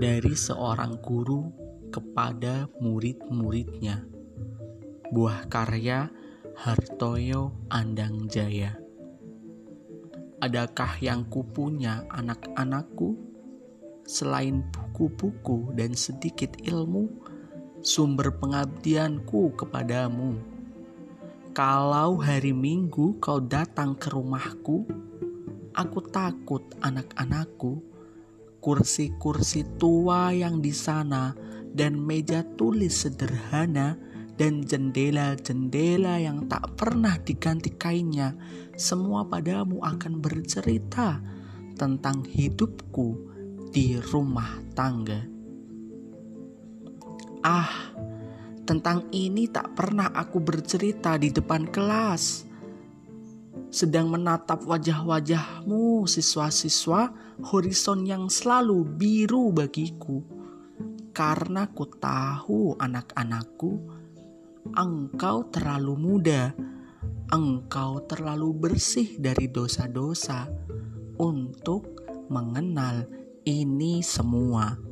dari seorang guru kepada murid-muridnya. Buah karya Hartoyo Andang Jaya. Adakah yang kupunya anak-anakku selain buku-buku dan sedikit ilmu, sumber pengabdianku kepadamu? Kalau hari Minggu kau datang ke rumahku, aku takut anak-anakku, kursi-kursi tua yang di sana dan meja tulis sederhana dan jendela-jendela yang tak pernah diganti kainnya, semua padamu akan bercerita tentang hidupku di rumah tangga. Ah, tentang ini tak pernah aku bercerita di depan kelas. Sedang menatap wajah-wajahmu, siswa-siswa, horizon yang selalu biru bagiku. Karena ku tahu anak-anakku engkau terlalu muda, engkau terlalu bersih dari dosa-dosa untuk mengenal ini semua.